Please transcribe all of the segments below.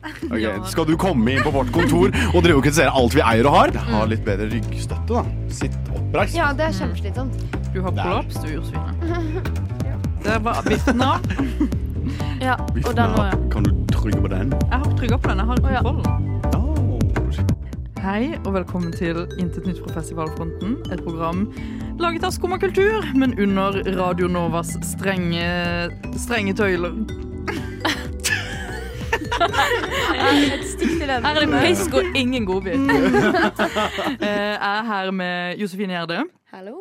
Ok, Skal du komme inn på vårt kontor og drive og kritisere alt vi eier og har? Ha litt bedre ryggstøtte, da. Sitt oppreist. Ja, det er kjempeslitsomt. Du har kollaps, du, Josefine. Det er bare viften av. Ja, og den var Kan du trygge på den? Jeg har trygga på den. Jeg har ja. kontrollen. Oh, shit. Hei og velkommen til Intet nytt fra festivalfronten. Et program laget av Skumma kultur, men under Radio Novas strenge, strenge tøyler. Her er det pisk og ingen godbit. Eh, Jeg er her med Josefine Gjerde, Hallo.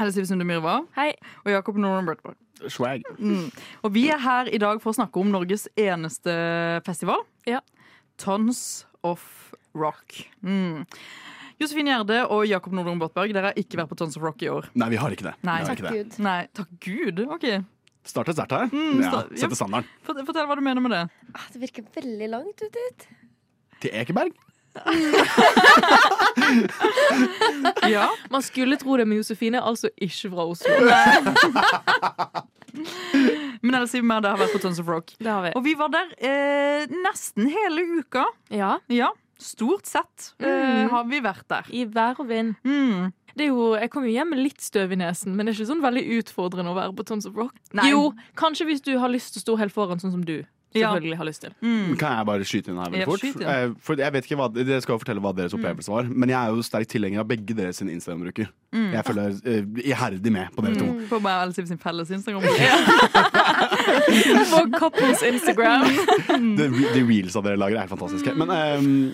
Helle Siv Sunde Myrva Hei. og Jakob Noren Bradford. Swag. Mm. Og vi er her i dag for å snakke om Norges eneste festival. Ja. Tons of Rock. Mm. Josefine Gjerde og Jakob Nordlund Botberg, dere har ikke vært på Tons of Rock i år. Nei, vi har ikke det. Nei. Har Takk ikke det. Gud. Nei, takk Gud. Ok, Startet sterkt her. Mm, ja, sta- ja. Sette standarden. Fort- Fortell hva du mener med det. Ah, det virker veldig langt ut dit. Til Ekeberg? Ja. Man skulle tro det, men Josefine er altså ikke fra Oslo. Men ellers sier vi at det har vært på Tons of Rock. Det har vi. Og vi var der eh, nesten hele uka. Ja, Ja, stort sett eh, har vi vært der. I vær og vind. Mm. Det er jo, jeg kom jo hjem med litt støv i nesen, men det er ikke sånn veldig utfordrende å være på Tons of Rock. Nei. Jo, kanskje hvis du har lyst til å stå helt foran, sånn som du. Selvfølgelig har lyst til. Mm. Kan jeg bare skyte inn her veldig fort? skyt. Eh, For jeg vet ikke hva, Dere skal jo fortelle hva deres opplevelse var, men jeg er jo sterk tilhenger av begge deres Instagram-bruker. Mm. Jeg følger uh, iherdig med på dere to. På meg og Else sin felles Instagram. På Couples Instagram. The, the reels av dere lager er fantastiske. Men um,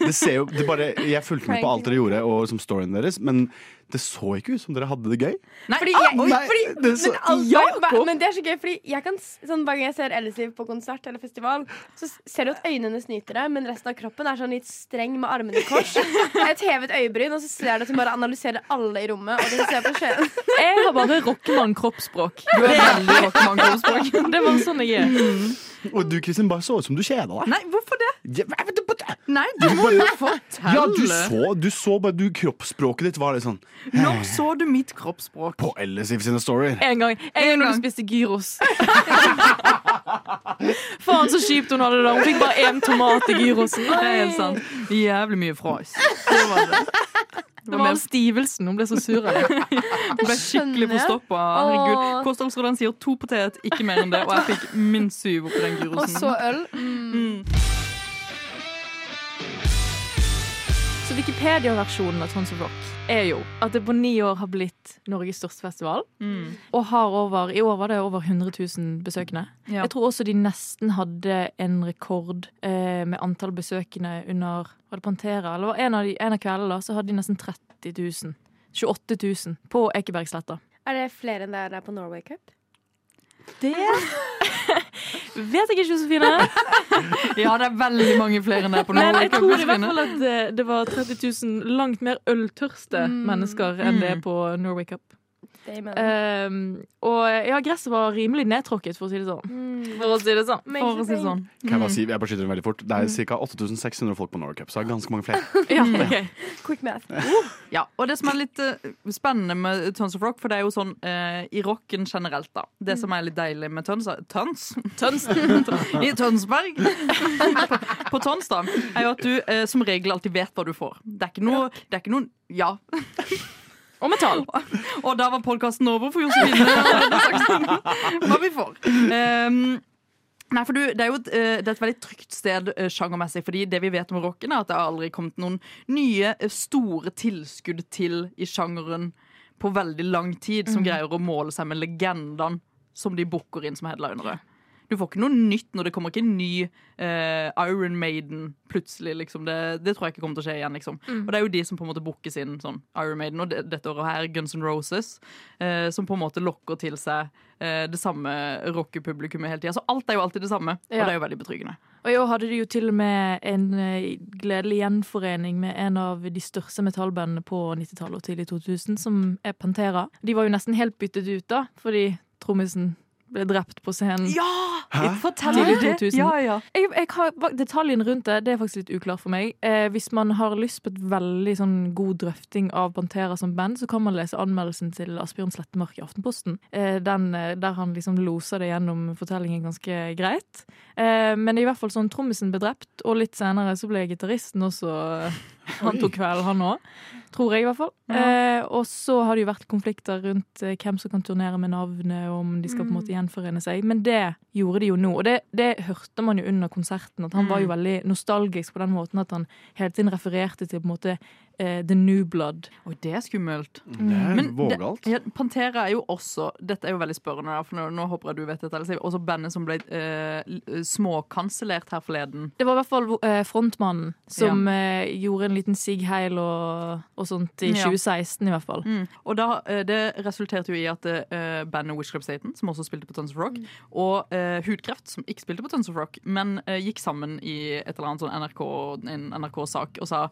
det ser jo det bare, Jeg fulgte med på alt dere gjorde, og som storyen deres, men det så ikke ut som dere hadde det gøy. Nei, Fordi jeg, Nei, fordi, det så- men, altså, ja, men det er så gøy, fordi jeg kan, sånn, hver gang jeg ser Ellisiv på konsert eller festival, så ser du at øynene snyter deg, men resten av kroppen er sånn litt streng med armene i kors. Et hevet øyebryn, og så ser du at hun bare analyserer alle i rommet. Og du ser på skjeden. Jeg har bare rockemann-kroppsspråk. Du er veldig rockemann-kroppsspråk. Det var sånn jeg er. Og du Kristin, bare så ut som du kjeda deg. Nei, hvorfor det? Jeg vet ikke. Nei, du må jo fortelle. Ja, du så, du så bare du, Kroppsspråket ditt var litt sånn Når så du mitt kroppsspråk? på LSIF sine storyer. En gang. En gang når du spiste gyros. Faen, så kjipt hun hadde det. da Hun fikk bare én tomat i gyrosen. Det er helt sant. Jævlig mye fries. Det var det. Det var all stivelsen. Hun ble så sur av det. Jeg ble skikkelig forstoppa. Kostholdsrådene sier to potet, ikke mer enn det. Og jeg fikk minst syv oppi den Og så øl. Mm. Så Wikipedia-versjonen av Tons of Rock er jo at det på ni år har blitt Norges største festival. Mm. Og har over, i år var det over 100 000 besøkende. Ja. Jeg tror også de nesten hadde en rekord eh, med antall besøkende under Var det Pantera? Eller en av, de, en av kveldene så hadde de nesten 30 000. 28 000 på Ekebergsletta. Er det flere enn det er der på Norway Cup? Det vet jeg ikke, Josefine. Ja, det er veldig mange flere enn det på Men jeg tror i hvert fall at det, det var 30 000 langt mer øltørste Mm. mennesker enn det Mm. på Norway Cup. Um, og ja, gresset var rimelig nedtråkket, for å si det sånn. Mm. For å si det sånn. For å si det sånn. Kan jeg bare si, jeg bare skyter den veldig fort Det er ca. 8600 folk på Norway Cup, så det er ganske mange flere. Ja, ok. Quick math. Ja, og det som er litt uh, spennende med Tons of Rock, for det er jo sånn uh, i rocken generelt, da. Det som er litt deilig med Tons Tons? Tons? I Tønsberg. på, på Tons, da, er jo at du eh, som regel alltid vet hva du får. Det er ikke noe, det er ikke noe Ja. Og metall. Og da var podkasten over for Josefine. Hva vi får. Um, Nei, for du, Det er jo et, eh, det er et veldig trygt sted eh, sjangermessig. fordi det vi vet om rocken, er at det har aldri kommet noen nye eh, store tilskudd til i sjangeren på veldig lang tid, som greier å måle seg med legendene som de booker inn som headlinere. Du får ikke noe nytt når det kommer ikke en ny eh, Iron Maiden plutselig. liksom. Det, det tror jeg ikke kommer til å skje igjen. liksom. Og det er jo de som på en måte bookes inn sånn Iron Maiden, og det, dette året her Guns N' Roses, eh, som på en måte lokker til seg eh, det samme rockepublikummet hele tida. Så alt er jo alltid det samme, og det er jo veldig betryggende. Og i år hadde de jo til og med en eh, gledelig gjenforening med en av de største metallbandene på 90-tallet og tidlig 2000, som er Pantera. De var jo nesten helt byttet ut, da, fordi trommisen ble drept på scenen. Ja! Hæ? Fortell Tidlig det. Ja, ja. Jeg, jeg har, detaljen rundt det det er faktisk litt uklar for meg. Eh, hvis man har lyst på et veldig sånn, god drøfting av Pantera som band, så kan man lese anmeldelsen til Asbjørn Slettemark i Aftenposten. Eh, den, eh, der han liksom loser det gjennom fortellingen ganske greit. Eh, men i hvert fall sånn trommisen ble drept, og litt senere så ble gitaristen også Han tok kvelden, han òg. Tror jeg, i hvert fall. Eh, og så har det jo vært konflikter rundt eh, hvem som kan turnere med navnet, og om de skal på en måte gjenforene seg. Men det gjorde de jo nå. Og det, det hørte man jo under konserten, at han var jo veldig nostalgisk på den måten at han hele tiden refererte til på en måte eh, The New Blood. Oi, det er skummelt. Det er Men vågalt. Det, ja, Pantera er jo også Dette er jo veldig spørrende, da, for nå, nå håper jeg du vet dette. Ellers, også bandet som ble eh, småkansellert her forleden. Det var i hvert fall eh, frontmannen som eh, gjorde en liten sig heil og, og sånt i Ja. 2016, i hvert fall. Mm. Og da, eh, Det resulterte jo i at eh, bandet Witch Club Satan, som også spilte på Tons of Rock, og eh, Hudkreft, som ikke spilte på Tons of Rock, men gikk sammen i et eller annet sånn NRK, en NRK-sak og sa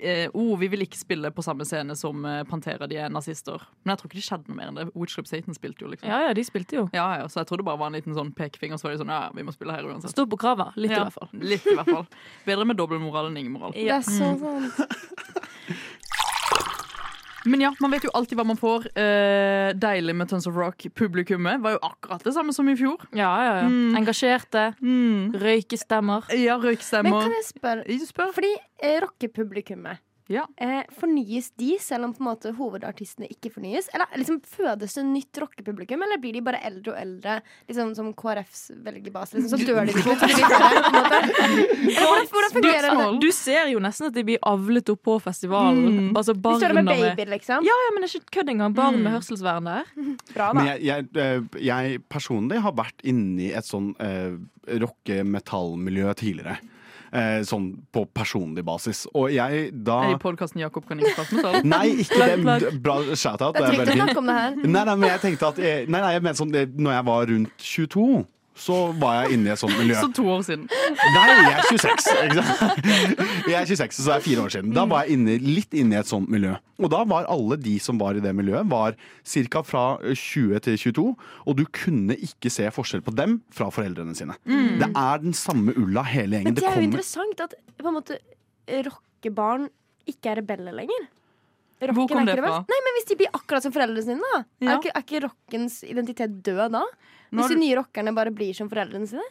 eh, oh, vi vil ikke spille på samme scene som eh, Pantera, de er nazister. Men jeg tror ikke det skjedde noe mer enn det. Witch Club Satan spilte jo, liksom. Ja, ja, de spilte jo. Ja, ja, Så jeg tror det bare var en liten sånn pekefinger, så var de sånn ja, vi må spille her uansett. Stå på kravet. Litt, Ja, i hvert fall. Litt, i hvert fall. Bedre med dobbeltmoral enn ingen moral. Det er så sant. Men ja, man vet jo alltid hva man får. Eh, deilig med Tons of Rock. Publikummet var jo akkurat det samme som i fjor. Ja, ja, ja. Mm. Engasjerte. Røykestemmer. Ja, Men røykstemmer. kan jeg spørre spør. Fordi eh, rockepublikummet Ja. eh, Fornyes de selv om på en måte hovedartistene ikke fornyes? Eller liksom fødes det nytt rockepublikum, eller blir de bare eldre og eldre? Liksom Som KrFs velgerbase. liksom, så dør de til slutt. de hvordan, hvordan fungerer det? Du ser jo nesten at de blir avlet opp på festivalen. Mm. Altså De barna med med babyer, liksom. Ja, ja, men det er ikke kødd engang. Barn med hørselsvern der. Bra, Men jeg, jeg, eh, jeg personlig har vært inni et sånn uh, rocke-metall-miljø tidligere. Eh, sånn på personlig basis. Og jeg da Er det i podkasten Jakob kan ikke prate med salen? Nei, ikke det. Bra shout-out. Det er veldig fint. snakke om det her. Nei, nei, men jeg tenkte at jeg, Nei, nei, jeg mener sånn det, Når jeg var rundt 22 så var jeg inne i et sånt miljø. Så to år siden. Nei, jeg er 26. Ikke sant? Jeg er 26, så det er fire år siden. Da var jeg inne, litt inne i et sånt miljø. Og da var alle de som var i det miljøet, var ca. fra 20 til 22. Og du kunne ikke se forskjell på dem fra foreldrene sine. Det er den samme ulla hele gjengen. Men Det er jo interessant at på en måte rockebarn ikke er rebeller lenger. Rocken Hvor kom det fra? Nei, men Hvis de blir akkurat som foreldrene sine, da Ja. er, ikke, er ikke rockens identitet død da? Hvis de nye rockerne bare blir som foreldrene sine?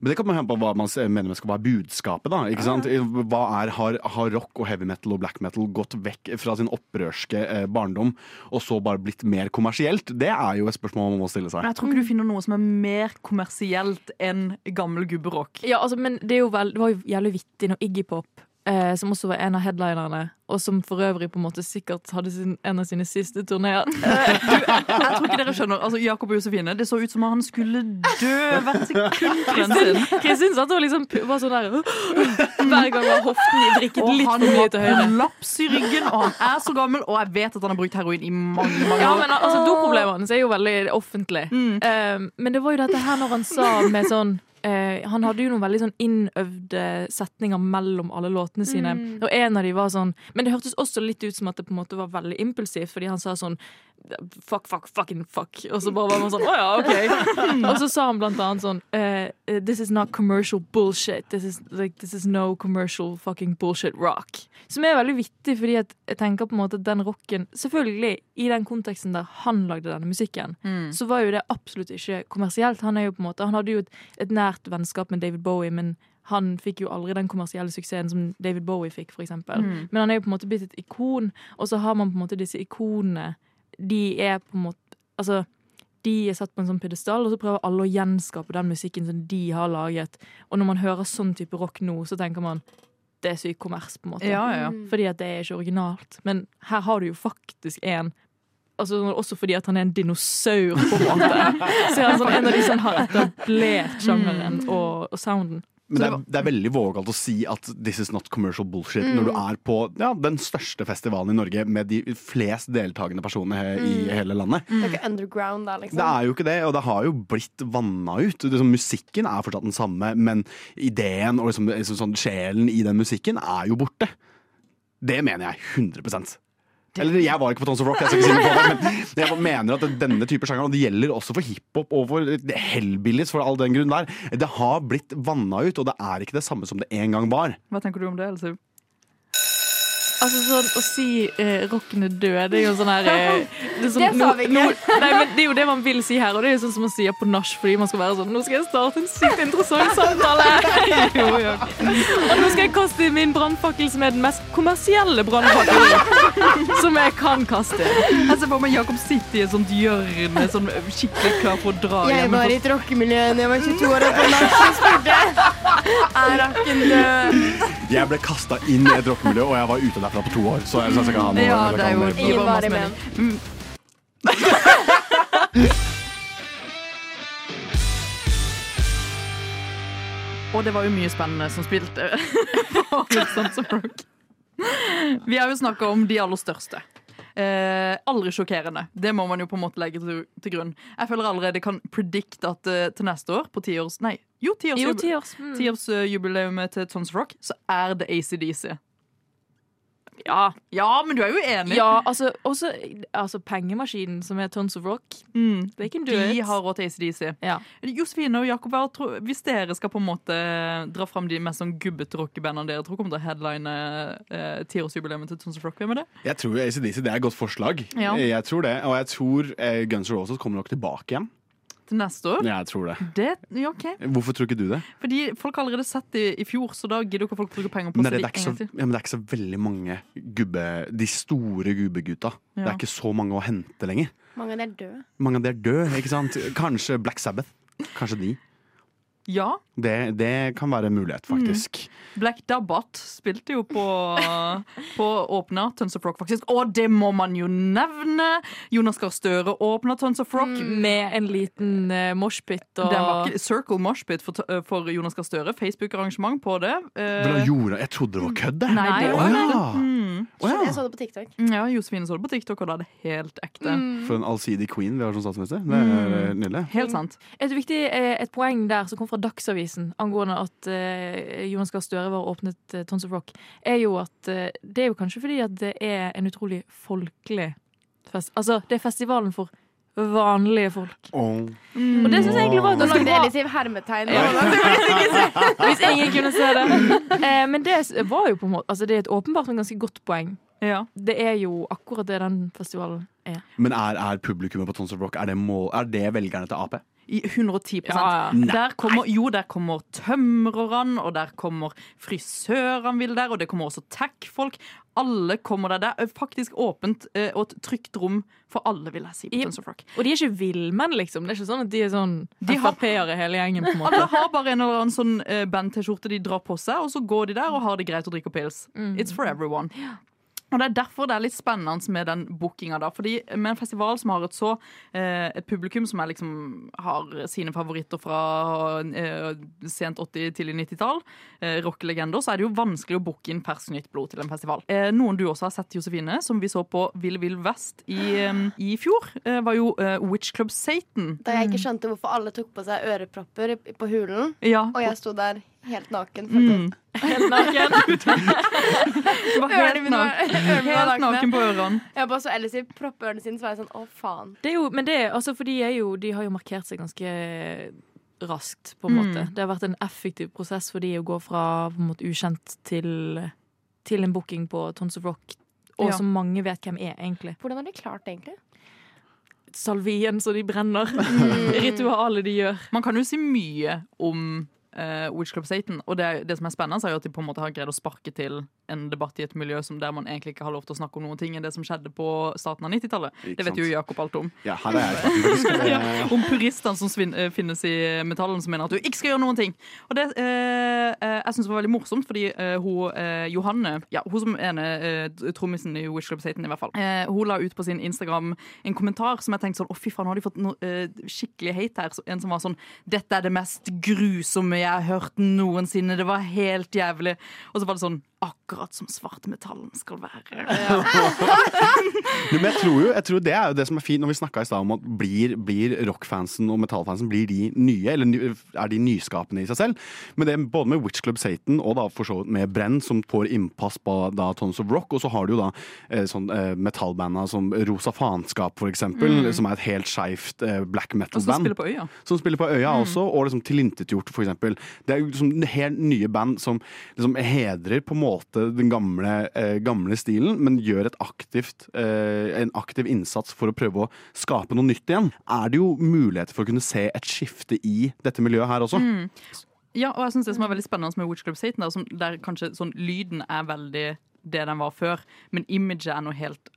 Men det kan man høre på hva man mener skal være budskapet. da, ikke sant? Hva er, har, har rock og heavy metal og black metal gått vekk fra sin opprørske eh, barndom og så bare blitt mer kommersielt? Det er jo et spørsmål man må stille seg. Men jeg tror ikke du finner noe som er mer kommersielt enn gammel gubberock. Ja, altså, men det, er jo vel, det var jo jævlig vittig når Iggy Pop, eh, som også var en av headlinerne, og som for øvrig på en måte sikkert hadde sin, en av sine siste turneer Jeg tror ikke dere skjønner. Altså, Jakob og Josefine, det så ut som om han skulle dø hvert sekund. Kristin satt og liksom var sånn der Hver gang var hoften vrikket litt for mye har til høyre. kollaps i ryggen, og han er så gammel, og jeg vet at han har brukt heroin i mange, mange år. Ja, men altså, Doproblemene hans er jo veldig offentlige. Mm. Eh, men det var jo dette her når han sa med sånn eh, Han hadde jo noen veldig sånn innøvde setninger mellom alle låtene sine. Mm. Og en av de var sånn Men det hørtes også litt ut som at det på en måte var veldig impulsivt, fordi han sa sånn Fuck, fuck, fucking fuck. Og så bare var man sånn Å ja, OK. Og så sa han blant annet sånn eh, eh, This is not commercial bullshit. This is, like, this is no commercial fucking bullshit rock. Som er veldig vittig, fordi at jeg tenker på en måte at den rocken Selvfølgelig, i den konteksten der han lagde denne musikken, Mm. så var jo det absolutt ikke kommersielt. Han er jo på en måte Han hadde jo et, et nært vennskap med David Bowie, men han fikk jo aldri den kommersielle suksessen som David Bowie fikk, eksempel. Mm. Men han er jo på en måte blitt et ikon, og så har man på en måte disse ikonene. De er på en måte Altså, de er satt på en sånn pedestal, og så prøver alle å gjenskape den musikken som de har laget. Og når man hører sånn type rock nå, så tenker man det er syk kommers, på en måte. Ja, ja. Fordi at det er ikke originalt. Men her har du jo faktisk en Altså, også fordi at han er en dinosaur, på en måte. Så er han sånn en av de som har etablert sjangeren og, og sounden. Men det er, det er veldig vågalt å si at this is not commercial bullshit når du er på ja, den største festivalen i Norge med de flest deltakende personene he- i hele landet. Det er ikke underground da, liksom. Det er jo ikke det, og det har jo blitt vanna ut. Liksom, musikken er fortsatt den samme, men ideen og liksom, liksom, sånn, sjelen i den musikken er jo borte. Det mener jeg 100 Eller jeg var ikke på Tons of Rock, jeg skal ikke si noe på det, men jeg mener at denne type sjanger, og det gjelder også for hiphop og for Hellbillies, for all den grunn der, det har blitt vanna ut, og det er ikke det samme som det en gang var. Hva tenker du om det, Else? Altså sånn Å si uh, rocken er død, det er jo sånn her eh, det, sånn, Det sa vi ikke. no- nei, men det er jo det man vil si her, og det er jo sånn som man sier på nach fordi man skal være sånn Nå skal jeg starte en sykt interessant samtale! jo, jo. Og nå skal jeg kaste min brannfakkel, som er den mest kommersielle brannfakkelen som jeg kan kaste. Jeg ser for meg Jakob sitte i et sånt hjørne, sånn skikkelig klar for å dra Jeg hjem. var i et rockemiljø da jeg var 22 år og på nach og spurte Er rocken død. Jeg ble kasta inn i et rockemiljø, og jeg var ute derfra på to år. Så jeg, syns jeg ha noe Ja, det er jo- mer. Ingen var i masse. Og det var jo mye spennende som spilte. Sons of Rock. Vi har jo snakka om de aller største. Eh, aldri sjokkerende. Det må man jo på en måte legge til, til grunn. Jeg føler allerede kan predict at uh, til neste år, på tiårs Nei, jo, tiårsjubileet tiårs. Mm. tiårsjubileet til Tons Rock, så er det ACDC. Ja. Ja, men du er jo enig. ja, altså også altså, pengemaskinen, som er Tons of Rock. Mm. They can do De it. har råd til ACDC. Ja. Josefine og Jakob, hvis dere skal på en måte dra fram de mest sånn gubbete rockebandene dere tror kommer til å headline eh, tiårsjubileet til Tons of Rock, hvem er det? Jeg tror ACDC det er et godt forslag. Ja. Jeg tror det, Og jeg tror eh, Guns N' Roses kommer nok tilbake igjen. Til neste år? Jeg tror det. Det, ja, okay. Hvorfor tror ikke du det? Fordi folk har allerede sett det i fjor, så da gidder ikke folk bruke penger på Nei, det, er ikke så, ja, men det er ikke så veldig mange gubbe De store gubbegutta. Det er ikke så mange å hente lenger. Mange av de er døde. Mange av de er døde, ikke sant? Kanskje Black Sabbath. Kanskje de. Ja. Det, det kan være en mulighet, faktisk. Black Dabbat spilte jo på, på åpna Tons of Rock, faktisk. Og det må man jo nevne! Jonas Gahr Støre åpna Tons of Rock. Med en liten uh, moshpit og ikke Circle Moshpit for, eh, for Jonas Gahr Støre. Facebook-arrangement på det. Uh, Men jeg trodde det var kødd, det. Nei, det var var ja. mm. Å ja. Jeg så det på TikTok. Ja, Josefine så det på TikTok, og da er det helt ekte. For en allsidig queen vi har som statsminister. Det er mm. nydelig. Helt sant. Et viktig eh, et poeng der som kom fra Dagsavisen angående at uh, Jonas Gahr Støre var åpnet uh, Tons of Rock, er jo at uh, det er jo kanskje fordi at det er en utrolig folkelig fest. Altså, det er festivalen for vanlige folk. Åh. Og det syns jeg egentlig var Nå ganske bra. Elisiv hermetegn. Ja. Hvis ingen kunne se det. Eh, men det var jo på en måte Altså, det er et åpenbart, men ganske godt poeng. Ja. Det er jo akkurat det den festivalen er. Men er, er publikummet på Tons of Rock Er det, mål, er det velgerne til Ap? I 110 Ja, ja. Der kommer, Jo, der kommer tømrerne, og der kommer frisørene vil der, og det kommer også tech-folk. Alle kommer der. Det er faktisk åpent eh, og et trygt rom for alle, vil jeg si. på Tons of Rock. Og de er ikke villmenn, liksom. Det er ikke sånn at de er sånn De Frp-ere hele gjengen. på en måte Alle har bare en eller annen sånn eh, band-T-skjorte de drar på seg, og så går de der og har det greit og drikker pils. It's for everyone. Og Det er derfor det er litt spennende med den bookinga. Fordi Med en festival som har et så eh, et publikum som er liksom har sine favoritter fra eh, sent 80-, til 90-tall, eh, rockelegender, så er det jo vanskelig å booke inn ferskt nytt blod til en festival. Eh, noen du også har sett, Josefine, som vi så på Vill Vill Vest i, eh, i fjor, eh, var jo eh, Witch Club Satan. Da jeg ikke skjønte hvorfor alle tok på seg ørepropper på hulen, Ja, og jeg sto der helt naken. Mm. Helt naken. Bare Ørene helt mine var- naken, ørene var helt nakne. naken på ørene. Jeg bare så Ellis proppe ørene sine, så var jeg sånn å faen. Det er jo, men det, er- altså, for de, er jo, de har jo markert seg ganske raskt, på en Mm. måte. Det har vært en effektiv prosess for de å gå fra på en måte, ukjent til, til en booking på Tons of Rock. Og Ja. som mange vet hvem er, egentlig. Hvordan har de klart det, egentlig? Salvien så de brenner. Ritualet de gjør. Man kan jo si mye om eh, Witch Club Satan, og det, det som er spennende, er jo at de på en måte har greid å sparke til en debatt i et miljø som der man egentlig ikke har lov til å snakke om noen ting enn det som skjedde på starten av 90-tallet. Det vet jo Jakob alt om. Ja, her er jeg faktisk. Ja, om puristene som eh, finnes i metallen, som mener at du ikke skal gjøre noen ting. Og det eh, eh, jeg synes var veldig morsomt, fordi eh, hun, eh, Johanne, ja, hun som ene eh, trommisen i Witch Club Satan, i hvert fall, eh, hun la ut på sin Instagram en kommentar som jeg tenkte sånn Å, fy faen, nå har de fått no, skikkelig hate her. En som var sånn Dette er det mest grusomme jeg har hørt noensinne. Det var helt jævlig. Og så var det sånn Akkurat som svartmetallen skal være. Ja. men jeg tror jo, jeg tror det er jo det som er fint når vi snakka i stad om at blir, blir rockfansen og metallfansen blir de nye, eller er de nyskapende i seg selv? Men det er både med Witch Club Satan og da for så vidt med Brenn, som får innpass på da Tons of Rock, og så har du jo da eh, sånn eh, metallbanda som Rosa Faenskap, for eksempel, som er et helt skeivt eh, black metal-band øya. som spiller på Øya også, og liksom Tilintetgjort, for eksempel. Det er jo liksom helt nye band som liksom hedrer på en måte den gamle, eh, gamle stilen, men gjør aktivt, eh, en aktiv innsats for å prøve å skape noe nytt igjen. Er det jo muligheter for å kunne se et skifte i dette miljøet her også? Ja, og jeg synes Det som er veldig spennende med Witch Club Satan, der, der kanskje sånn, lyden er veldig det den var før, men imaget er noe helt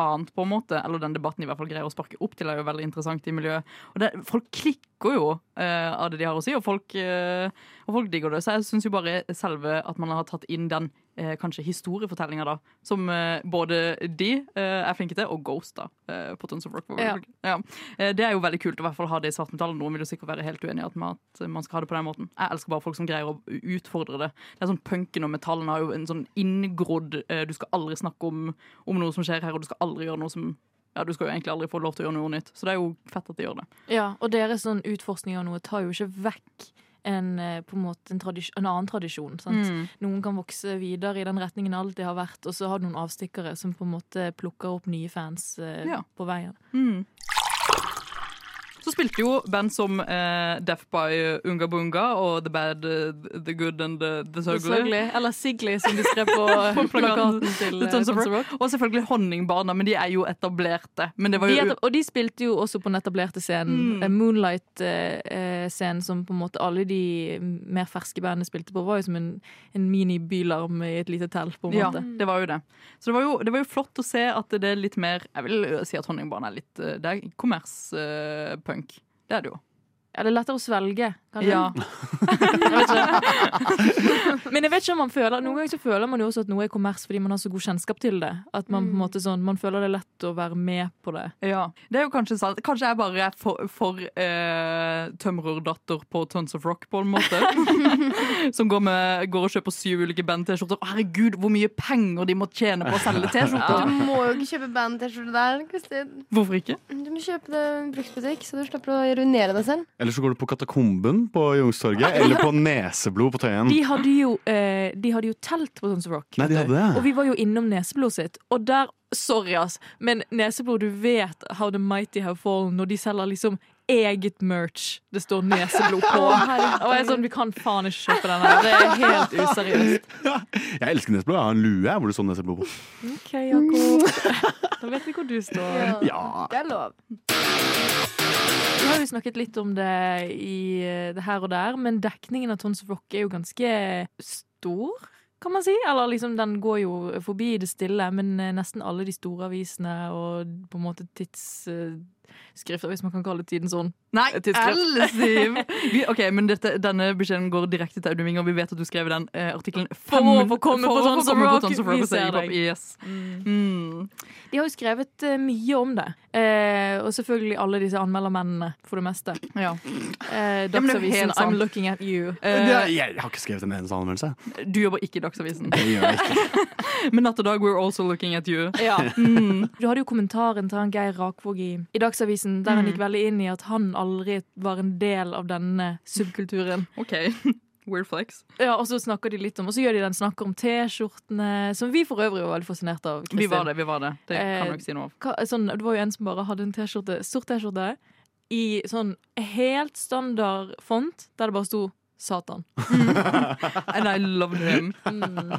annet, på en måte. Eller den debatten i hvert fall greier å sparke opp til, er jo veldig interessant i miljøet. Og det, Folk klikker jo eh, av det de har å si, og folk, eh, og folk digger det. Så jeg syns jo bare selve at man har tatt inn den eh, kanskje historiefortellinger, da, som eh, både de eh, er flinke til, og Ghost, da, eh, på Tons of Rock. Ja. Ja. Eh, Det er jo veldig kult å hvert fall ha det i svartmetallen. Noen vil jo sikkert være helt uenig i at man, at man skal ha det på den måten. Jeg elsker bare folk som greier å utfordre det. Det er sånn Punken og metallen har jo en sånn inngrodd eh, Du skal aldri snakke om, om noe som skjer her, og du skal aldri gjøre noe som ja, Du skal jo egentlig aldri få lov til å gjøre noe nytt. Så det er jo fett at de gjør det. Ja, og deres sånn utforskning av noe tar jo ikke vekk en, eh, på en, måte en, en annen tradisjon. Sant? Mm. Noen kan vokse videre i den retningen det alltid har vært, og så har du noen avstikkere som på en måte plukker opp nye fans eh, Ja. på veien. Mm. Så spilte jo band som eh, Death by Unga Bunga og The Bad, eh, The Good and The, the Ugly. Eller Sigly, som de skrev på, På plakaten til eh, Tons of Rock. Og selvfølgelig Honningbarna, men de er jo etablerte. Men det var De etab- og de spilte jo også på den etablerte scenen. Mm. Eh, Moonlight-scenen, som på en måte alle de mer ferske bandene spilte på, var jo som en, en mini-bylarm i et lite telt. på en Ja, måte. det var jo det. Så det var jo, det var jo flott å se at det er litt mer Jeg vil si at Honningbarna er litt eh, Det er kommerspunk. det er det jo. Ja, det er lettere å svelge, kanskje. Ja. Jeg. Men jeg vet ikke om man føler Noen ganger så føler man jo også at noe er kommers fordi man har så god kjennskap til det. At man på en måte sånn Man føler det er lett å være med på det. Ja, det er jo kanskje sant. Kanskje jeg bare er for, for eh, tømrerdatter på Tons of Rock, på en måte. Som går, med, går og kjøper syv ulike band-T-skjorter. Herregud, hvor mye penger de må tjene på å selge Du T-skjorter! må jo ikke kjøpe band-T-skjorte der, Kristin. Hvorfor ikke? Du må kjøpe det i en bruktbutikk, så du slipper å ruinere deg selv. Eller så går du på Katakomben på Youngstorget, eller på Neseblod på Tøyen. De hadde jo, eh, de hadde jo telt på Sons of Rock. Nei, de hadde Og vi var jo innom Neseblod sitt, og der Sorry, ass, men Neseblod, du vet how the mighty have fallen når de selger liksom eget merch. Det står Neseblod på. Og jeg er sånn, Vi kan faen ikke kjøpe den her. Det er helt useriøst. Jeg elsker Neseblod. Jeg har en lue hvor det står Neseblod på. OK, Jakob. Da vet vi hvor du står. Ja. Det er lov. Vi har vi snakket litt om det i eh, det her og der, men dekningen av Tons of Rock er jo ganske stor, kan man si. Eller liksom, den går jo forbi det stille, men eh, nesten alle de store avisene og på en måte tidsskrifter, hvis man kan kalle tiden sånn. Nei, Tidsskrift. Ok, men dette, Denne beskjeden går direkte til Audun Winger. Vi vet at du skrev den eh, artikkelen For å få komme på Tons of Rock. Tons of Rock Vi ser deg. Yes. Mm. De har jo skrevet uh, mye om det. Uh, og selvfølgelig alle disse anmeldermennene, for det meste. Ja. Jo Dagsavisen, ja. I'm looking at you. Er- Jeg har ikke skrevet en eneste anmeldelse. du jobber ikke i Dagsavisen. Det gjør jeg ikke. Men natt og dag, we're also looking at you. Ja. Mm. Du hadde jo kommentaren til han Geir Rakvåg i, i Dagsavisen, der han Mm. gikk veldig inn i at han aldri var en del av denne subkulturen. OK. Weird flex. Ja, Og så snakker de litt om Og så gjør de den snakker om T-skjortene, som vi for øvrig var veldig fascinert av. Kristin. Vi var det. vi var Det Det kan Eh, jeg ikke si noe av. Hva, sånn, det var jo en som bare hadde en T-skjorte, sort T-skjorte i sånn helt standard font, der det bare sto Satan. And I loved him. Mm.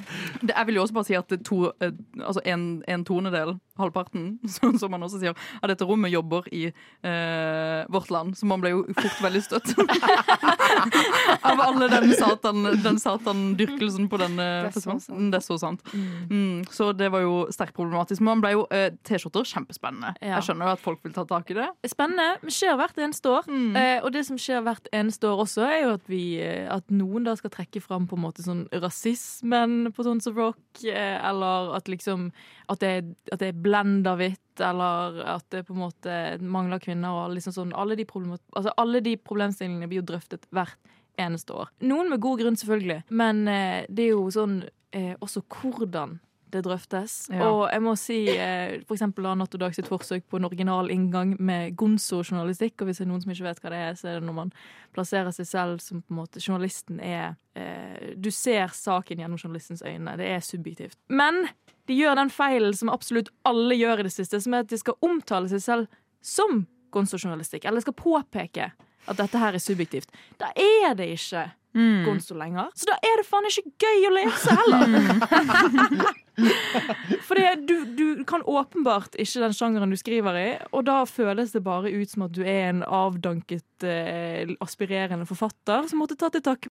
Det, jeg vil jo også bare si at to, eh, altså en, en tonedel, halvparten, som, som man også sier, av dette rommet jobber i eh, vårt land. Så man ble jo fort veldig støtt. av alle den satan Den satandyrkelsen på denne så festivalen. Mm, Det er så sant. Mm, så det var jo sterkt problematisk. Men man ble jo eh, T-skjorter kjempespennende. Ja. Jeg skjønner jo at folk vil ta tak i det. Spennende. men Skjer hvert eneste år. Mm. Eh, og det som skjer hvert eneste år også, er jo at, vi, eh, at noen da skal trekke fram på en måte sånn rasismen på Tons of Rock, eh, eller at liksom at det, at det er blenda hvitt, eller at det på en måte mangler kvinner, liksom sånn alle de, altså, alle de problemstillingene blir jo drøftet hvert eneste år. Noen med god grunn, selvfølgelig, men eh, det er jo sånn eh, også hvordan det drøftes. Ja. Og jeg må si eh, for eksempel Natt og Dag sitt forsøk på en original inngang med gonzo-journalistikk. Og hvis det er noen som ikke vet hva det er, så er det når man plasserer seg selv som på en måte journalisten er eh, Du ser saken gjennom journalistens øyne. Det er subjektivt. Men de gjør den feilen som absolutt alle gjør i det siste, som er at de skal omtale seg selv som gonzo-journalistikk. Eller skal påpeke at dette her er subjektivt. Da er det ikke Mm. gonzo lenger. Så da er det faen ikke gøy å lese heller! For du, du kan åpenbart ikke den sjangeren du skriver i, og da føles det bare ut som at du er en avdanket, eh, aspirerende forfatter som måtte ta til takke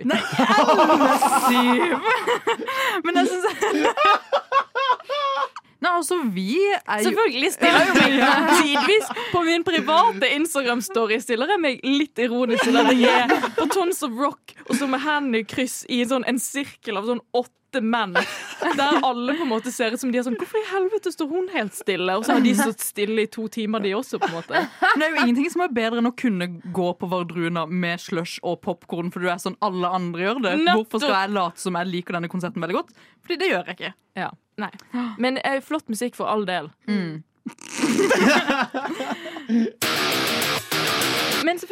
Nei, Siv! Men jeg syns Nei, altså, vi er jo Selvfølgelig stiller jeg meg tidvis på min private Instagram-story stiller jeg meg litt ironisk til at jeg er på Tons of Rock og så med hendene i kryss i en, sånn, en sirkel av sånn åtte menn. Der alle på en måte ser ut som de er sånn Hvorfor i helvete står hun helt stille? Og så har de stått stille i to timer, de også, på en måte. Men det er jo ingenting som er bedre enn å kunne gå på Vardruna med slush og popkorn, for du er sånn alle andre gjør det. Nettopp. Hvorfor skal jeg late som jeg liker denne konserten veldig godt? Fordi det gjør jeg ikke. Ja, nei. Men eh, flott musikk for all del. Men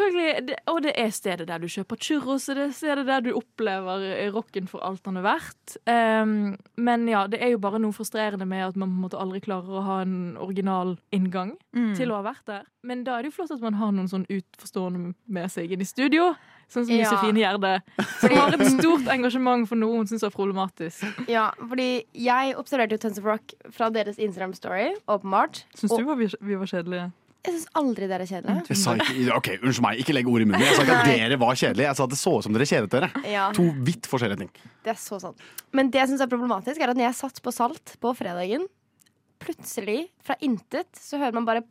selvfølgelig, det, og det er stedet der du kjøper churros, og det er stedet der du opplever eh, rocken for alt han er verdt. Um, men ja, det er jo bare noe frustrerende med at man på en måte aldri klarer å ha en original inngang til å ha vært der. Men da er det jo flott at man har noen sånn utforstående med seg inn i studio. Sånn som Ja. Josefine Gjerde, som har et stort engasjement for noe hun syns er problematisk. Ja, fordi jeg observerte jo Tons of Rock fra deres Instagram-story, åpenbart. Syns du var vi, vi var kjedelige? Jeg syns aldri dere er kjedelige. Ikke, ok, Unnskyld meg, ikke legg ord i munnen. Jeg sa ikke at dere var kjedelige. Jeg sa at det så ut som dere kjedet dere. Ja, To vidt forskjellige ting. det er så sant. Men det jeg syns er problematisk, er at når jeg satt på Salt på fredagen, plutselig, fra intet, så hører man bare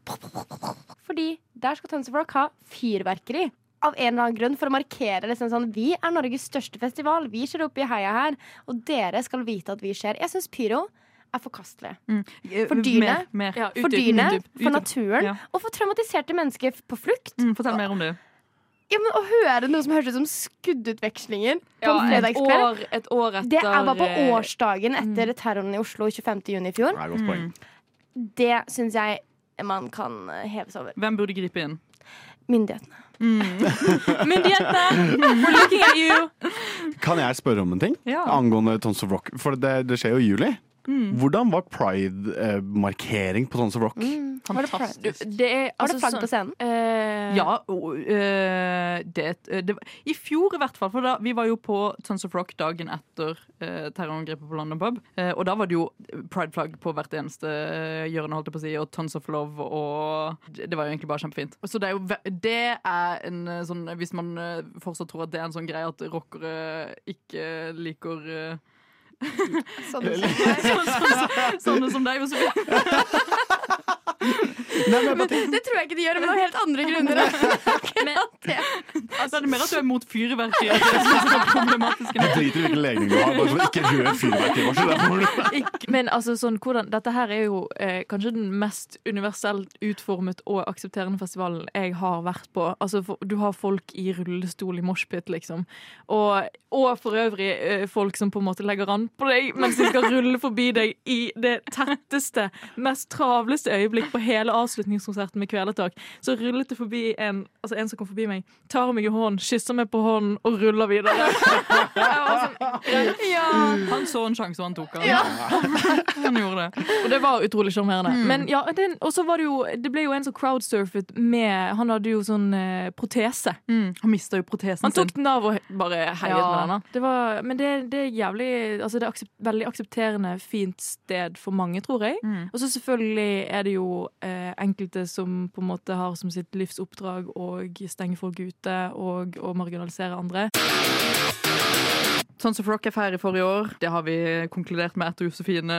Fordi der skal Tønsefolk ha fyrverkeri. Av en eller annen grunn For å markere liksom sånn Vi er Norges største festival. Vi ser opp i heia her. Og dere skal vite at vi skjer. Jeg syns pyro er forkastelig. For dyrene? Mer, mer. Ja, For YouTube. for naturen Ja. og for traumatiserte mennesker på flukt. Mm, fortell mer om det. Ja, men Å høre noe som høres ut som skuddutvekslinger på Ja, en et fredagskveld år, et år etter Det er bare på eh, årsdagen etter terroren i Oslo 25. juni i fjor. Poeng. Det syns jeg man kan heves over. Hvem burde gripe inn? Myndighetene. Myndighetene! We're looking at you! Kan jeg spørre om en ting Ja. angående Tons of Rock? For det, det skjer jo i juli. Hvordan var pride-markering på Tons of Rock? Var det Fantastisk. pride? Det er, Var altså, det flagg på sånn- scenen? Uh, Ja, øh, det, øh, det I fjor i hvert fall, for da, vi var jo på Tons of Rock dagen etter uh, terrorangrepet på London Pub. Eh, og da var det jo pride-flagg på hvert eneste hjørne, holdt jeg på å si, og Tons of Love, og det, var jo egentlig bare kjempefint. Så det er jo det er en sånn Hvis man fortsatt tror at det er en sånn greie at rockere ikke liker øh, som deg. sånne som deg, Josefine. Nei, men men, Det tror jeg ikke de gjør, men av helt andre grunner. Men, Altså, er det mer at du er mot fyrverkeri? det er sånn som er problematisk? Jeg driter i hvilken legning du har. Bare sånn, ikke rør du- ikke, men altså, sånn, hvordan, dette her er jo eh, kanskje den mest universelt utformet og aksepterende festivalen jeg har vært på. Altså, for, du har folk i rullestol i moshpit, liksom. Og, og for øvrig eh, folk som på en måte legger an på deg mens de skal rulle forbi deg i det tetteste, mest travleste øyeblikk på hele avslutningskonserten med Kvelertak. Så rullet det forbi en, altså en som kom forbi meg, tar meg i hånden, kysser meg på hånden og ruller videre. Sånn, Ja. Han så en sjanse, og han tok den. Han gjorde det. Og det var utrolig sjarmerende. Men ja, Og så var det jo Det ble jo en som crowdsurfet med Han hadde jo sånn eh, protese. Mm. Han mista jo protesen sin. Han tok den av og bare heiet Ja. med den. Det var, men det, det er jævlig Altså det er aksept, veldig aksepterende, fint sted for mange, tror jeg. Mm. Og så selvfølgelig er det jo eh, enkelte som på en måte har som sitt livsoppdrag å stenge folk ute og å marginalisere andre. Tons of Rock er ferdig forrige år. Det har vi konkludert med etter Josefine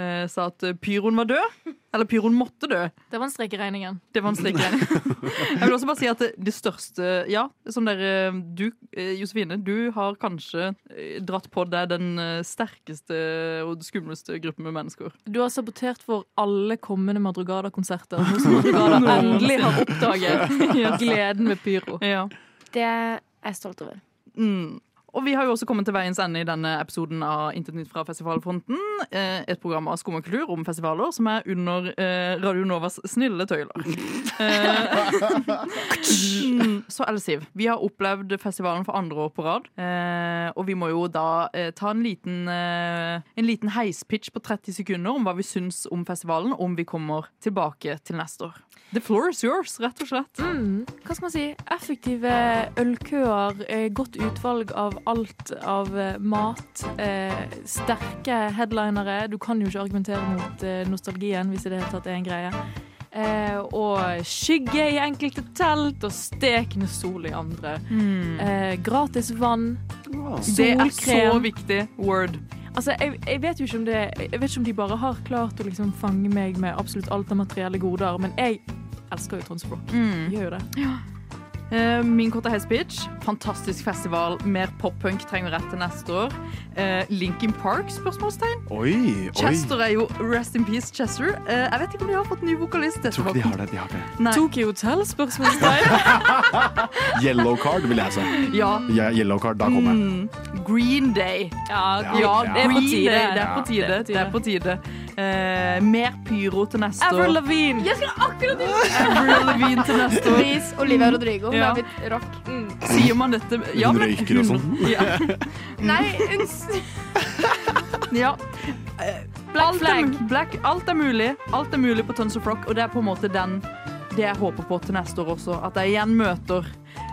eh, sa at pyroen var død. Eller pyroen måtte dø. Det var en strek i regningen. Det var en strek. i regningen. Jeg vil også bare si at det, det største Ja, som dere Du, eh, Josefine, du har kanskje eh, dratt på deg den eh, sterkeste og skumleste gruppen med mennesker. Du har sabotert for alle kommende Madrugada-konserter. Som Madrugada endelig har oppdaget gleden med pyro. Ja. Det er jeg stolt over. Mm. Og vi har jo også kommet til veiens ende i denne episoden av Intet nytt fra festivalfronten. Eh, et program av skum og kultur om festivaler som er under eh, Radio Novas snille tøyler. Eh, så Elsiv, vi har opplevd festivalen for andre år på rad. Og vi må jo da ta en liten, en liten heispitch på 30 sekunder om hva vi syns om festivalen, om vi kommer tilbake til neste år. The floor is yours, rett og slett. Mm, hva skal man si? Effektive ølkøer, godt utvalg av alt av eh, mat. Eh, sterke headlinere. Du kan jo ikke argumentere mot eh, nostalgien, hvis i det hele tatt er en greie. Eh, og skygge i enkelte telt, og stekende sol i andre. Eh, gratis vann. Det er så viktig. Word. Altså, jeg, jeg vet jo ikke om det Jeg vet ikke om de bare har klart å liksom fange meg med absolutt alt av materielle goder, men jeg elsker jo Tons of Mm. Gjør jo det. Eh, min korte heispitch. Fantastisk festival. Mer pop-punk trenger vi rett til neste år. Uh, Linkin Park? spørsmålstegn. Oi, oi. Chester er jo Rest in peace, Chester. Eh, jeg vet ikke om de har fått ny vokalist. Jeg tror ikke de har det. de har det Tokyo Hotel? Spørsmålstegn. Yellow card vil jeg si. Ja. Ja, yellow card, da kommer jeg. Mm. Green Day. Ja, Ja, Ja, det er på Green tide. Day. Det er på tide. Det er på tide. Uh, mer pyro til neste Avril år. Lavigne. Jeg skulle akkurat Avril Lavigne til neste år. Please, Olivia Rodrigo. Hun Ja. er blitt rock. Mm. Sier man dette ja, Hun men røyker og sånn. Ja. Nei, hun ja. Black er, black, alt er mulig. Alt er mulig på Tons of Rock, og det er på en måte den det jeg håper på til neste år også. At jeg igjen møter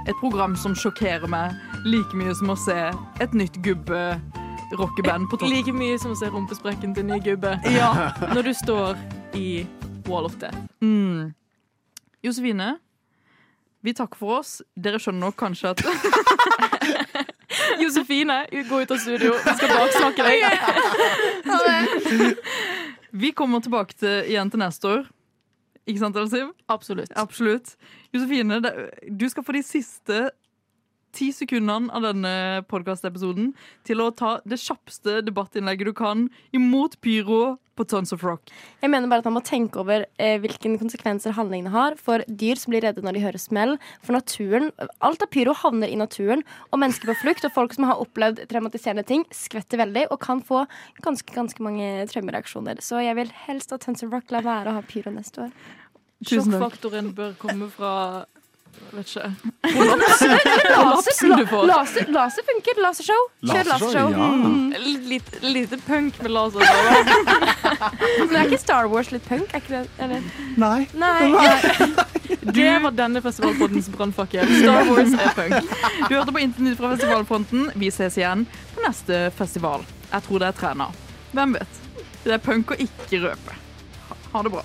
et program som sjokkerer meg like mye som å se et nytt gubbe-rockeband på topp. Like mye som å se rumpesprekken til ny gubbe. Ja. Når du står i Wall of Death. Mm. Josefine, vi takker for oss. Dere skjønner nok kanskje at Josefine, gå ut av studio. Vi skal baksnakke deg. vi kommer tilbake til, igjen til neste år. Ikke sant, Elsiv? Absolutt. Absolutt. Josefine, du skal få de siste ti sekundene av denne podkastepisoden til å ta det kjappeste debattinnlegget du kan imot pyro på Tons of Rock. Jeg mener bare at man må tenke over eh, hvilke konsekvenser handlingene har for dyr som blir redde når de hører smell, for naturen. Alt av pyro havner i naturen, og mennesker på flukt og folk som har opplevd traumatiserende ting, skvetter veldig og kan få ganske, ganske mange traumereaksjoner. Så jeg vil helst at Tons of Rock lar være å ha pyro neste år. Sjokkfaktoren bør komme fra Vet ikke. Laser, Kollapsen du får. laser, laser funker. Lasershow. Kjør Lasershow, lasershow. ja. Mm. Lite punk med laser. Men er ikke Star Wars litt punk? Er ikke det, eller? Nei. Nei. Det var denne festivalpoddens brannfakkel. Star Wars er punk. Du hørte på Internytt fra festivalfronten. Vi ses igjen på neste festival. Jeg tror det er Træna. Hvem vet? Det er punk å ikke røpe. Ha det bra.